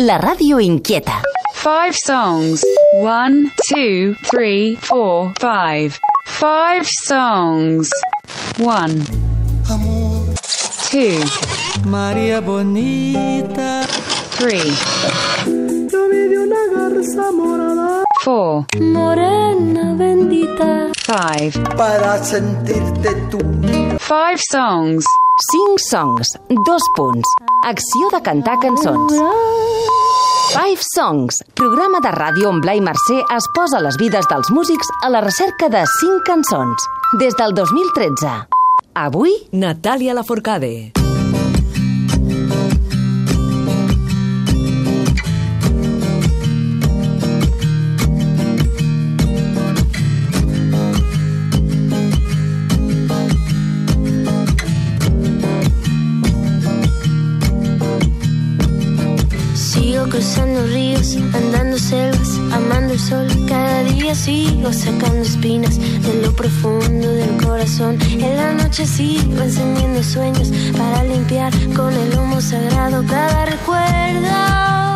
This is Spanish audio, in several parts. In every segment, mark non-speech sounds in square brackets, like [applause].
La ràdio inquieta. Five songs. One, two, three, four, five. Five songs. One. Two. María Bonita. Three. Yo vi de una garza morada. Four. Morena bendita. Five. Para sentirte tú. Five songs. 5 songs, dos punts. Acció de cantar cançons. Five Songs, programa de ràdio on Blai Mercè es posa les vides dels músics a la recerca de 5 cançons. Des del 2013. Avui, Natàlia Laforcade. Cruzando ríos, andando selvas, amando el sol. Cada día sigo sacando espinas de lo profundo del corazón. En la noche sigo encendiendo sueños para limpiar con el humo sagrado cada recuerdo.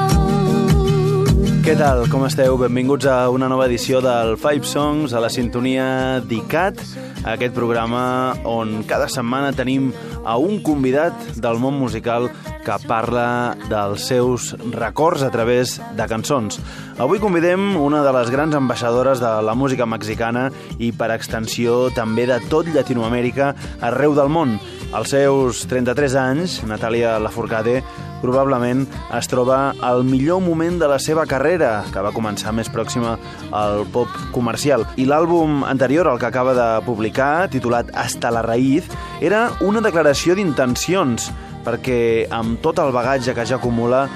Què tal? Com esteu? Benvinguts a una nova edició del Five Songs a la sintonia d'ICAT, aquest programa on cada setmana tenim a un convidat del món musical que parla dels seus records a través de cançons. Avui convidem una de les grans ambaixadores de la música mexicana i, per extensió, també de tot Llatinoamèrica arreu del món. Als seus 33 anys, Natàlia Lafourcade probablement es troba al millor moment de la seva carrera, que va començar més pròxima al pop comercial. I l'àlbum anterior, el que acaba de publicar, titulat Hasta la raïz, era una declaració d'intencions, perquè amb tot el bagatge que ja acumula,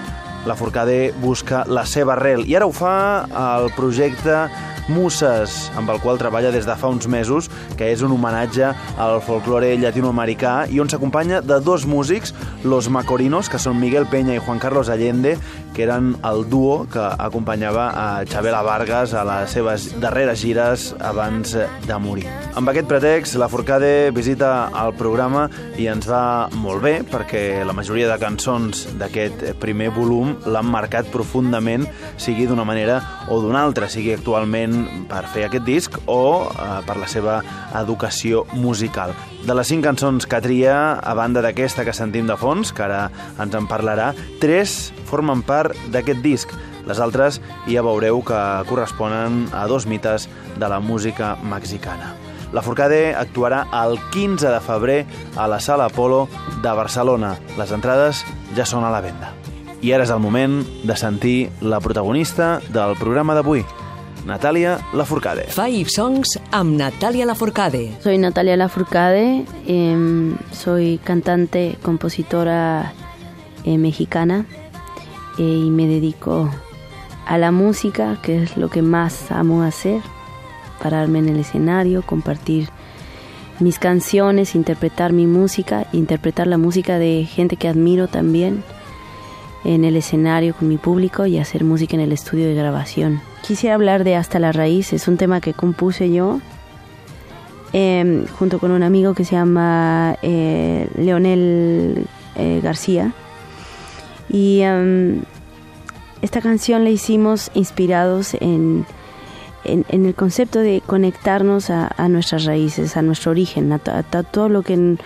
la Forcade busca la seva arrel. I ara ho fa al projecte Muses, amb el qual treballa des de fa uns mesos, que és un homenatge al folklore llatinoamericà i on s'acompanya de dos músics, los Macorinos, que són Miguel Peña i Juan Carlos Allende, que eren el duo que acompanyava a Xabela Vargas a les seves darreres gires abans de morir. Amb aquest pretext, la Forcade visita el programa i ens va molt bé perquè la majoria de cançons d'aquest primer volum l'han marcat profundament, sigui d'una manera o d'una altra, sigui actualment per fer aquest disc o eh, per la seva educació musical. De les cinc cançons que tria, a banda d'aquesta que sentim de fons, que ara ens en parlarà, tres formen part d'aquest disc. Les altres ja veureu que corresponen a dos mites de la música mexicana. La Forcade actuarà el 15 de febrer a la Sala Apolo de Barcelona. Les entrades ja són a la venda. I ara és el moment de sentir la protagonista del programa d'avui, Natàlia Lafourcade. Five Songs amb Natàlia Laforcade. Soy Natalia Lafourcade, eh, soy cantante, compositora eh, mexicana eh, y me dedico a la música, que es lo que más amo hacer, pararme en el escenario, compartir mis canciones, interpretar mi música, interpretar la música de gente que admiro también en el escenario con mi público y hacer música en el estudio de grabación. Quisiera hablar de Hasta la Raíz, es un tema que compuse yo eh, junto con un amigo que se llama eh, Leonel eh, García. Y em, esta canción la hicimos inspirados en, en, el concepto de conectarnos a, a nuestras raíces, a nuestro origen, a, to- a to- todo lo que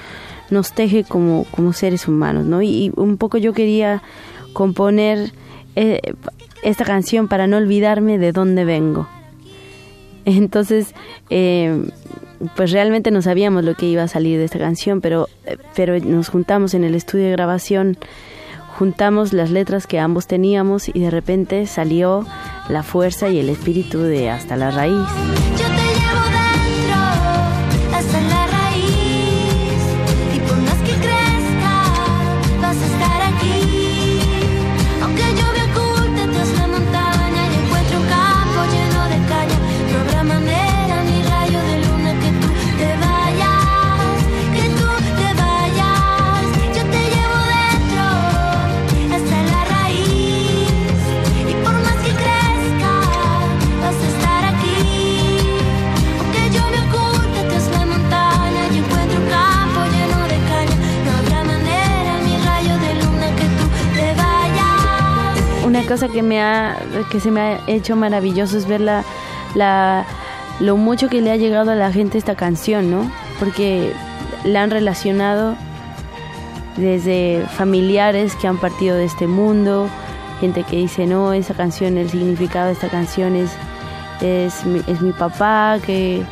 nos teje como, como seres humanos. ¿no? Y un poco yo quería componer eh, esta canción para no olvidarme de dónde vengo. Entonces, eh, pues realmente no sabíamos lo que iba a salir de esta canción, pero, eh, pero nos juntamos en el estudio de grabación, juntamos las letras que ambos teníamos y de repente salió la fuerza y el espíritu de Hasta la Raíz. Yo te llevo dentro hasta la cosa que me ha que se me ha hecho maravilloso es ver la, lo mucho que le ha llegado a la gente esta canción, ¿no? Porque la han relacionado desde familiares que han partido de este mundo, gente que dice, no, esa canción, el significado de esta canción es, es, mi, es mi papá, que,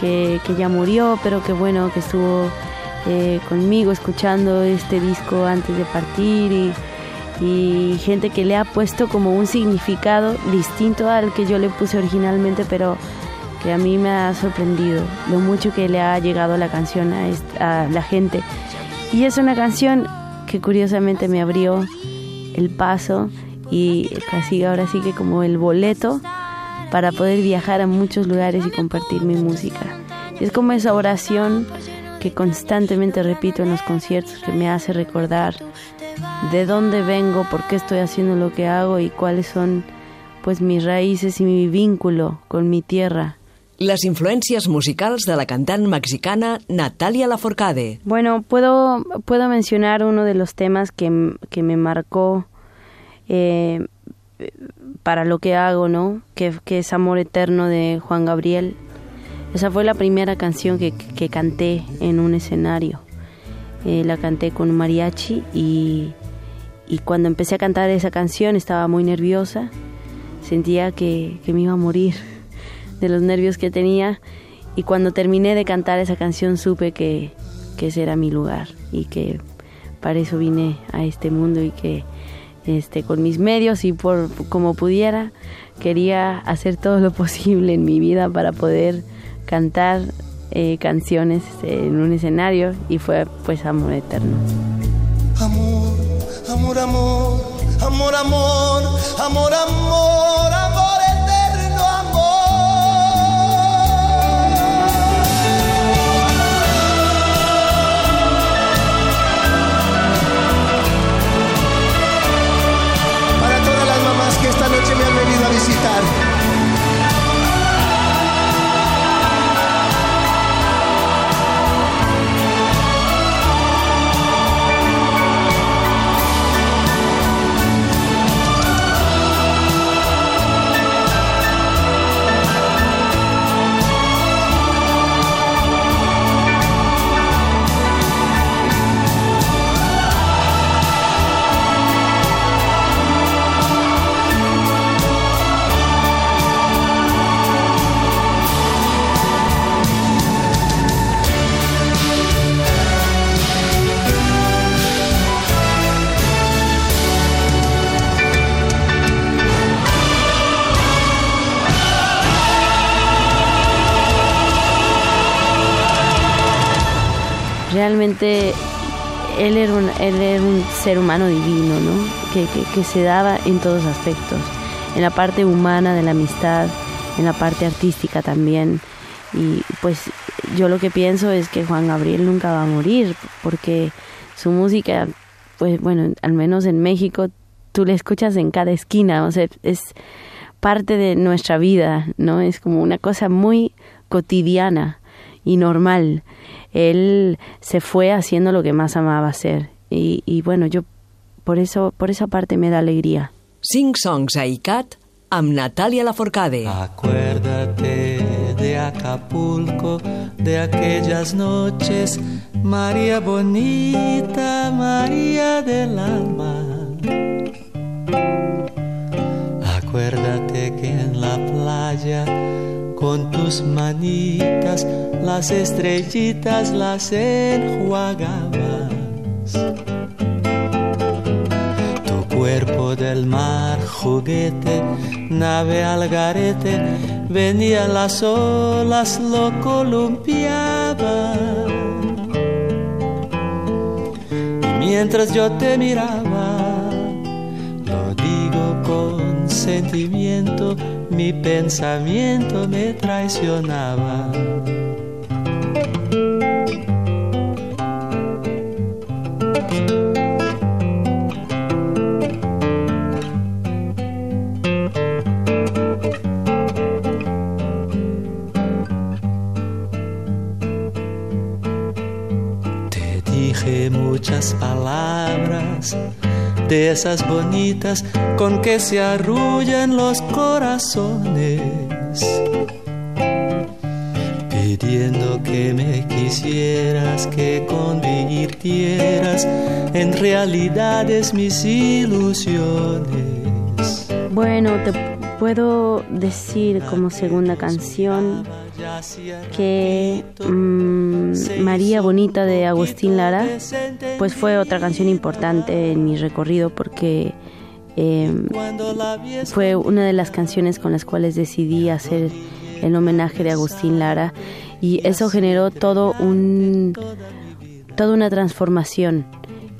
que, que ya murió, pero que bueno, que estuvo eh, conmigo escuchando este disco antes de partir y gente que le ha puesto como un significado distinto al que yo le puse originalmente, pero que a mí me ha sorprendido lo mucho que le ha llegado la canción a, a la gente. Y es una canción que curiosamente me abrió el paso y casi ahora sí que como el boleto para poder viajar a muchos lugares y compartir mi música. Es como esa oración que constantemente repito en los conciertos que me hace recordar de dónde vengo, por qué estoy haciendo lo que hago y cuáles son pues mis raíces y mi vínculo con mi tierra. Les influències musicals de la cantant mexicana Natalia Laforcade. Bueno, puedo, puedo mencionar uno de los temas que, que me marcó eh, para lo que hago, ¿no? Que, que es Amor Eterno de Juan Gabriel. Esa fue la primera canción que, que canté en un escenario. Eh, la canté con mariachi y, y cuando empecé a cantar esa canción estaba muy nerviosa. Sentía que, que me iba a morir de los nervios que tenía y cuando terminé de cantar esa canción supe que, que ese era mi lugar y que para eso vine a este mundo y que este con mis medios y por como pudiera quería hacer todo lo [laughs] posible en mi vida para poder cantar eh, canciones en un escenario y fue pues amor eterno. Amor, amor, amor, amor, amor, amor, amor, amor realmente él era un, él era un ser humano divino, ¿no? Que, que, se daba en todos aspectos, en la parte humana de la amistad, en la parte artística también. Y pues yo lo que pienso es que Juan Gabriel nunca va a morir, porque su música, pues bueno, al menos en México, tú la escuchas en cada esquina, o sea, es parte de nuestra vida, ¿no? Es como una cosa muy cotidiana y normal. Él se fue haciendo lo que más amaba hacer y, y bueno, yo por eso por esa parte me da alegría. Cinc songs a ICAT amb Natàlia Laforcade. Acuérdate de Acapulco, de aquellas noches, María bonita, María del alma. Las estrellitas las enjuagabas. Tu cuerpo del mar, juguete, nave al garete, venían las olas, lo columpiaba. Y mientras yo te miraba, lo digo con sentimiento, mi pensamiento me traicionaba. Dije muchas palabras de esas bonitas con que se arrullan los corazones. Pidiendo que me quisieras, que convirtieras en realidades mis ilusiones. Bueno, te puedo decir como segunda canción que María Bonita de Agustín Lara pues fue otra canción importante en mi recorrido porque eh, fue una de las canciones con las cuales decidí hacer el homenaje de Agustín Lara y eso generó todo un toda una transformación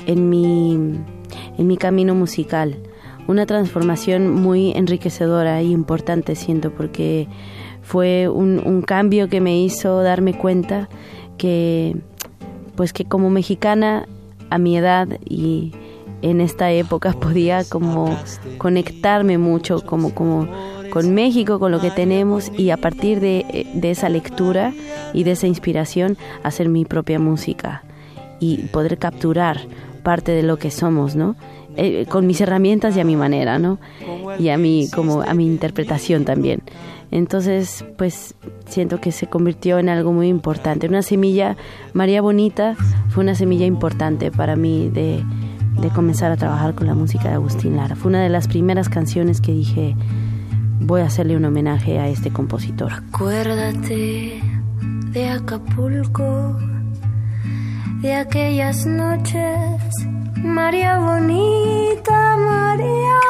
en mi en mi camino musical. Una transformación muy enriquecedora y importante siento porque fue un, un cambio que me hizo darme cuenta que pues que como mexicana a mi edad y en esta época [laughs] podía como conectarme mucho como como con México, con lo que tenemos y a partir de, de esa lectura y de esa inspiración hacer mi propia música y poder capturar parte de lo que somos, ¿no? Eh, con mis herramientas y a mi manera, ¿no? Y a mi como a mi interpretación también. Entonces, pues siento que se convirtió en algo muy importante. Una semilla, María Bonita fue una semilla importante para mí de, comenzar a trabajar con la música de Agustín Lara. Fue una de las primeras canciones que dije, voy a hacerle un homenaje a este compositor. Acuérdate de Acapulco, de aquellas noches, María bonita, María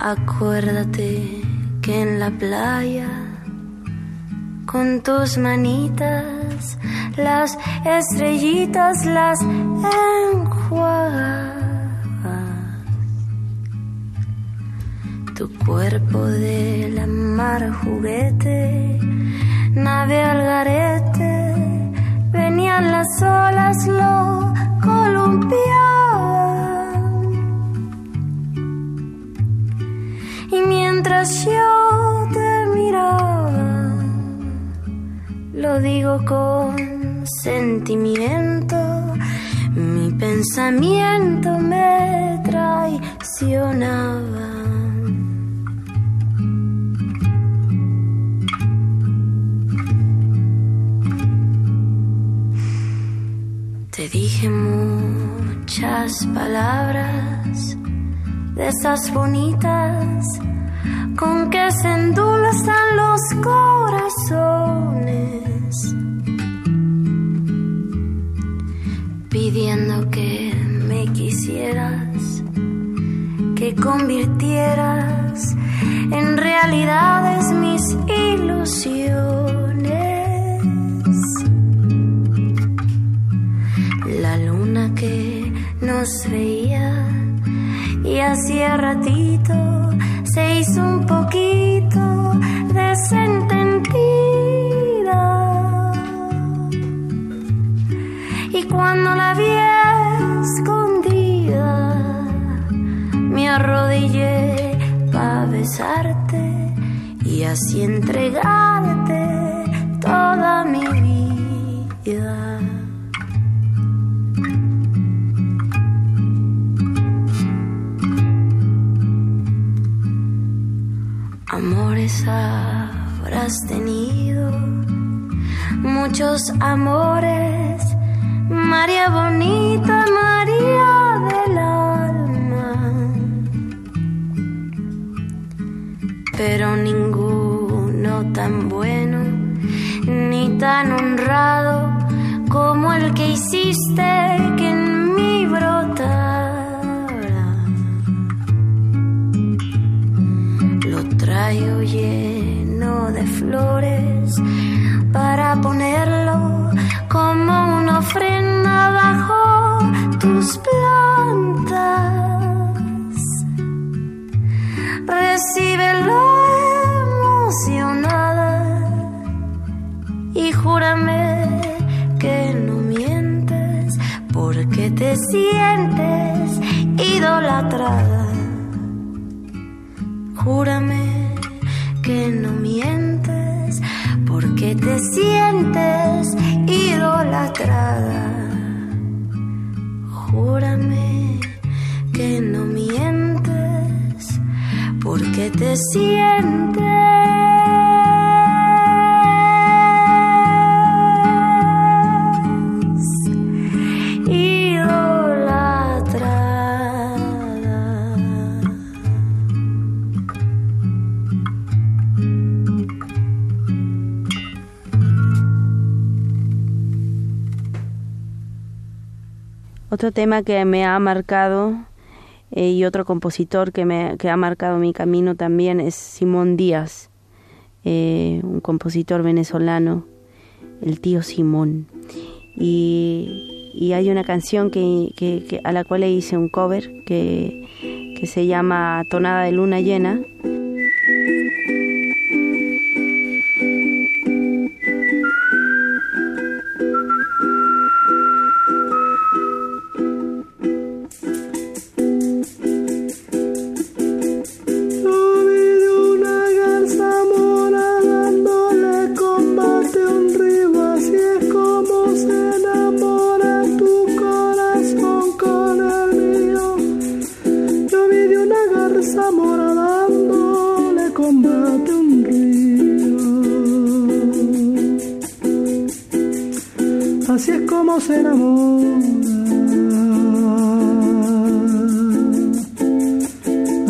Acuérdate que en la playa, con tus manitas, las estrellitas las enjuagas. Tu cuerpo de la mar juguete, nave al garete, venían las olas, lo columpiaban. Y mientras yo te miraba, lo digo con sentimiento, mi pensamiento me traicionaba. Te dije muchas palabras de esas bonitas con que se endulzan los corazones, pidiendo que me quisieras, que convirtieras en realidades mis ilusiones. La luna que nos veía y hacía ratito se hizo un poquito desentendida. Y cuando la vi escondida, me arrodillé para besarte y así entregarte toda mi vida. Habrás tenido, muchos amores, María bonita, María del alma, pero ninguno tan bueno ni tan honrado como el que hiciste Lo traigo lleno de flores para ponerlo como una ofrenda bajo tus plantas. Recíbelo emocionada y júrame que no mientes porque te sientes idolatrada. Júrame que no mientes, porque te sientes idolatrada. Júrame que no mientes, porque te sientes Otro tema que me ha marcado eh, y otro compositor que, me, que ha marcado mi camino también es Simón Díaz, eh, un compositor venezolano, el tío Simón. Y, y hay una canción que, que- a la cual le hice un cover que, que se llama Tonada de Luna Llena. Así es como se enamora.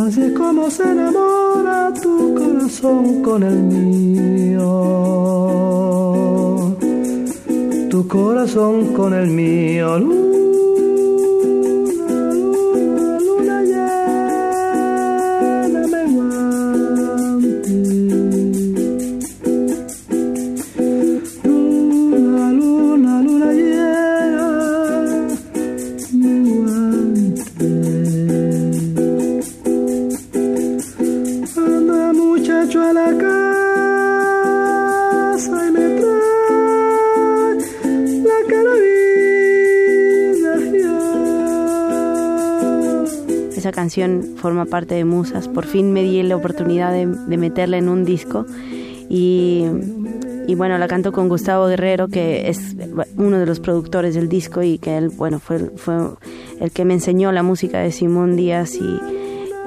Así es como se enamora tu corazón con el mío. Tu corazón con el mío. Forma parte de Musas. Por fin me di la oportunidad de, meterla en un disco. Y, bueno, la canto con Gustavo Guerrero, que es uno de los productores del disco y que él, bueno, fue, el que me enseñó la música de Simón Díaz. Y,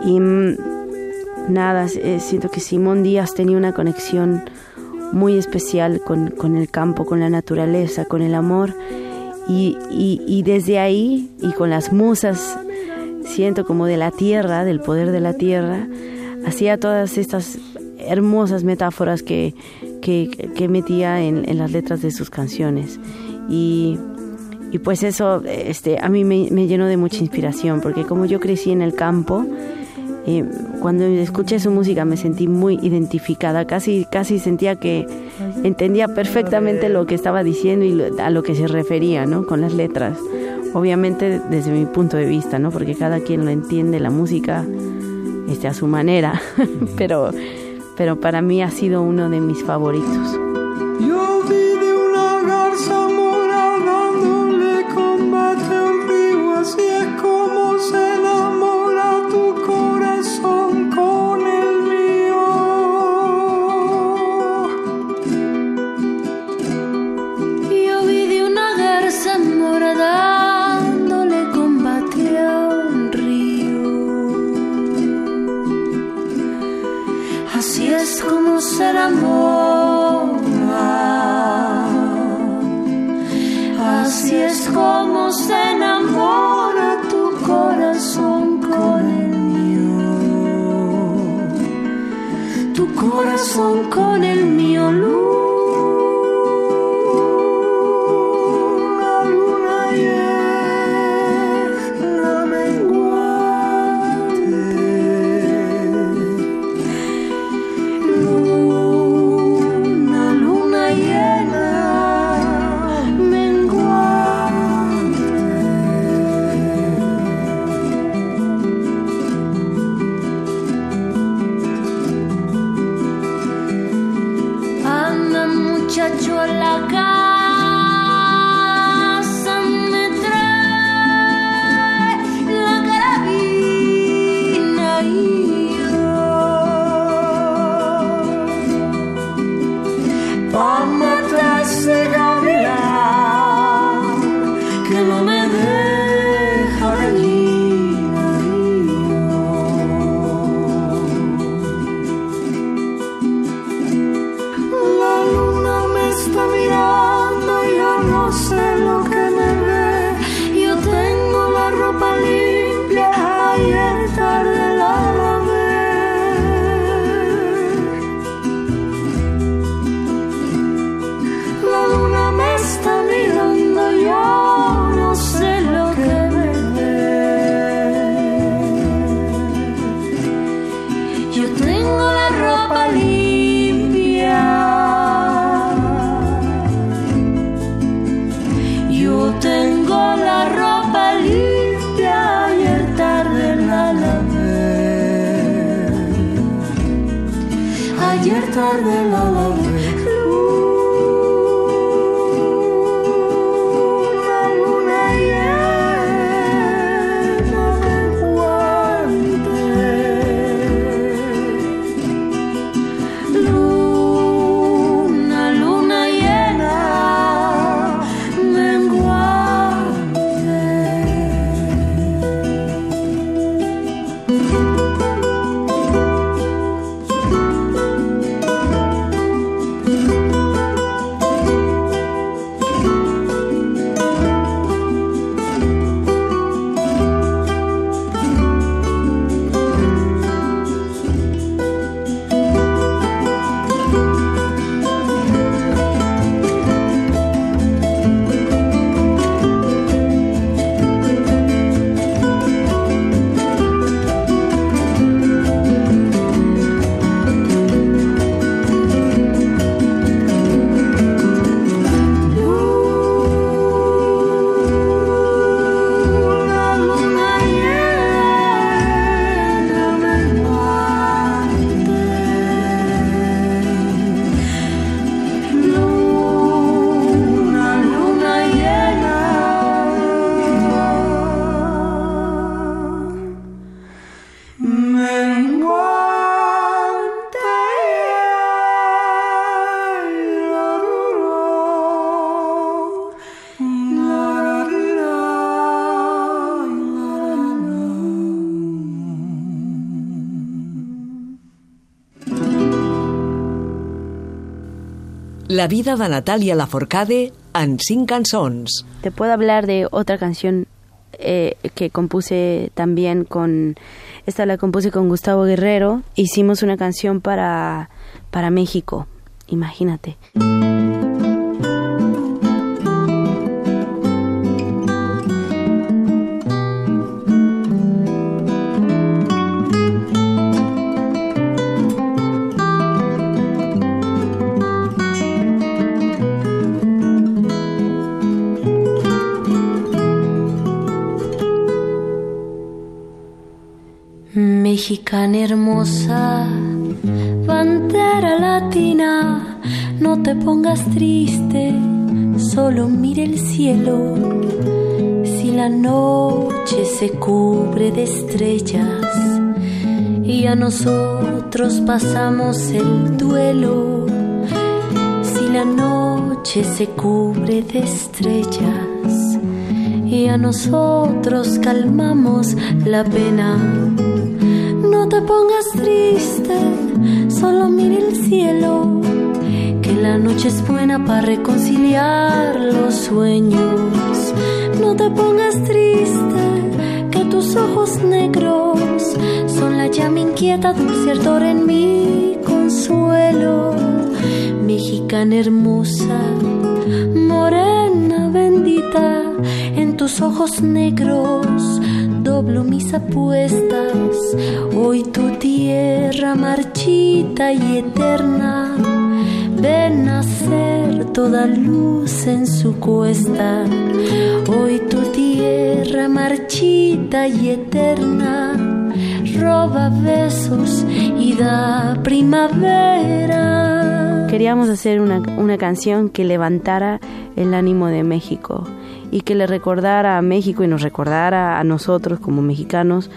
y nada, eh, siento que Simón Díaz tenía una conexión muy especial con, el campo, con la naturaleza, con el amor. Y, y desde ahí, y con las musas siento como de la tierra, del poder de la tierra, hacía todas estas hermosas metáforas que, que, que metía en, en las letras de sus canciones. Y, y pues eso este, a mí me, me llenó de mucha inspiración, porque como yo crecí en el campo, eh, cuando escuché su música me sentí muy identificada, casi, casi sentía que entendía perfectamente lo que estaba diciendo y lo- a lo que se refería, ¿no? Con las letras. Obviamente desde mi punto de vista, ¿no? Porque cada quien lo entiende la música este, a su manera, [laughs] pero, pero para mí ha sido uno de mis favoritos. La vida de Natàlia Laforcade en cinc cançons. Te puedo hablar de otra canción eh, que compuse también con... Esta la compuse con Gustavo Guerrero. Hicimos una canción para, para México. Imagínate. Mexicana hermosa, bandera latina, no te pongas triste, solo mire el cielo. Si la noche se cubre de estrellas y a nosotros pasamos el duelo, si la noche se cubre de estrellas y a nosotros calmamos la pena. No te pongas triste, solo mire el cielo, que la noche es buena para reconciliar los sueños. No te pongas triste, que tus ojos negros son la llama inquieta, dulce ardor en mi consuelo. Mexicana hermosa, morena bendita, en tus ojos negros doblo mis apuestas. Hoy tu tierra marchita y eterna ven a ser toda luz en su cuesta. Hoy tu tierra marchita y eterna roba besos y da primavera. Queríamos hacer una, una canción que levantara el ánimo de México y que le recordara a México y nos recordara a nosotros como mexicanos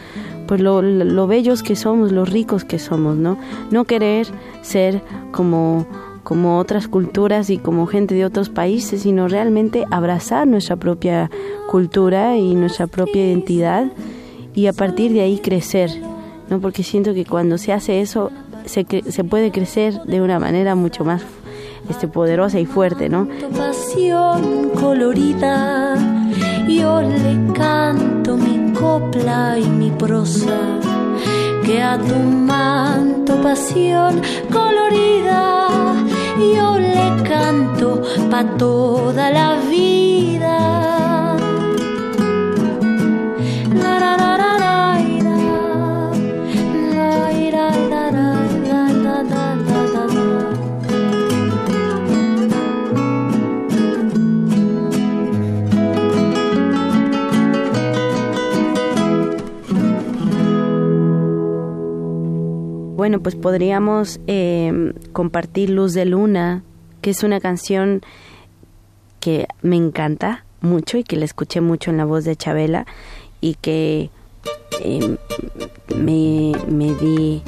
pues lo, lo bellos que somos, lo ricos que somos, ¿no? No querer ser como como otras culturas y como gente de otros países, sino realmente abrazar nuestra propia cultura y nuestra propia identidad y a partir de ahí crecer, ¿no? Porque siento que cuando se hace eso se, se puede crecer de una manera mucho más este, poderosa y fuerte, ¿no? Pasión colorida, yo le canto mi copla y mi prosa, que a tu manto pasión colorida, yo le canto pa' toda la vida. Bueno, pues podríamos eh, compartir Luz de Luna, que es una canción que me encanta mucho y que la escuché mucho en la voz de Chabela y que eh, me, me di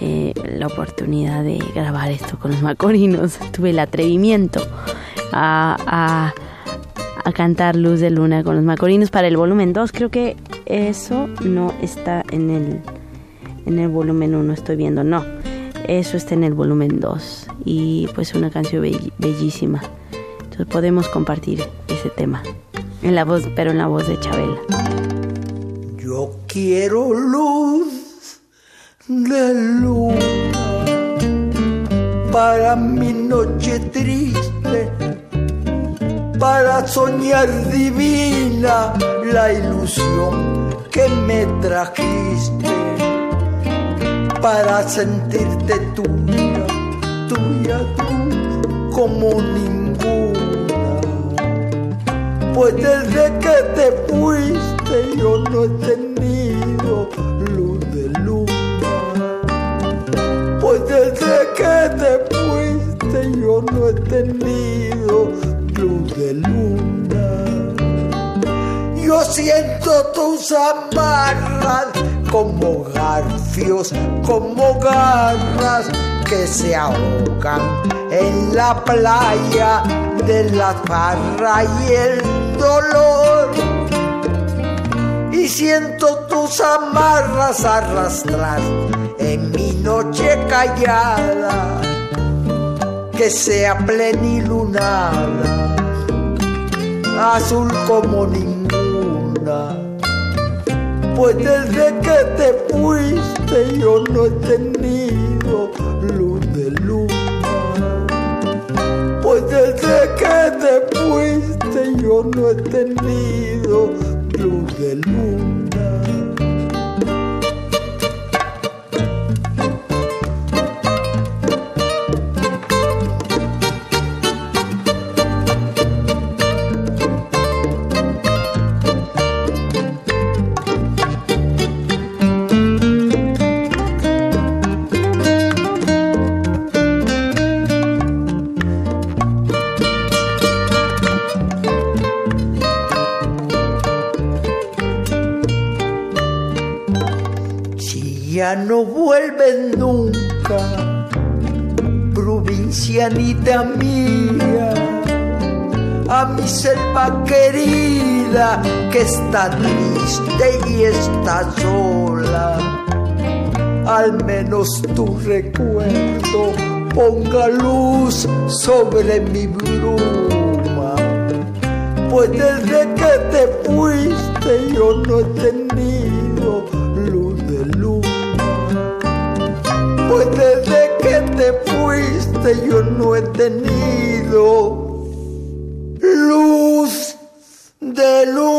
eh, la oportunidad de grabar esto con los macorinos. [laughs] Tuve el atrevimiento a, a, a cantar Luz de Luna con los macorinos para el volumen 2. Creo que eso no está en el en el volumen 1 estoy viendo, no, eso está en el volumen 2 y pues una canción bell- bellísima. Entonces podemos compartir ese tema en la voz, pero en la voz de Chabela. Yo quiero luz de luna para mi noche triste, para soñar divina la ilusión que me trajiste, para sentirte tuya, tuya tú como ninguna. Pues desde que te fuiste yo no he tenido luz de luna. Pues desde que te fuiste yo no he tenido luz de luna. Yo siento tus amarras como garfios, como garras que se ahogan en la playa de la farra y el dolor. Y siento tus amarras arrastrar en mi noche callada, que sea plenilunada, azul como ninguna. Pues desde que te fuiste yo no he tenido luz de luna. Pues desde que te fuiste yo no he tenido luz de luna. No vuelves nunca, provincianita mía, a mi selva querida que está triste y está sola. Al menos tu recuerdo ponga luz sobre mi bruma. Pues desde que te fuiste yo no he te fuiste yo no he tenido luz de luz.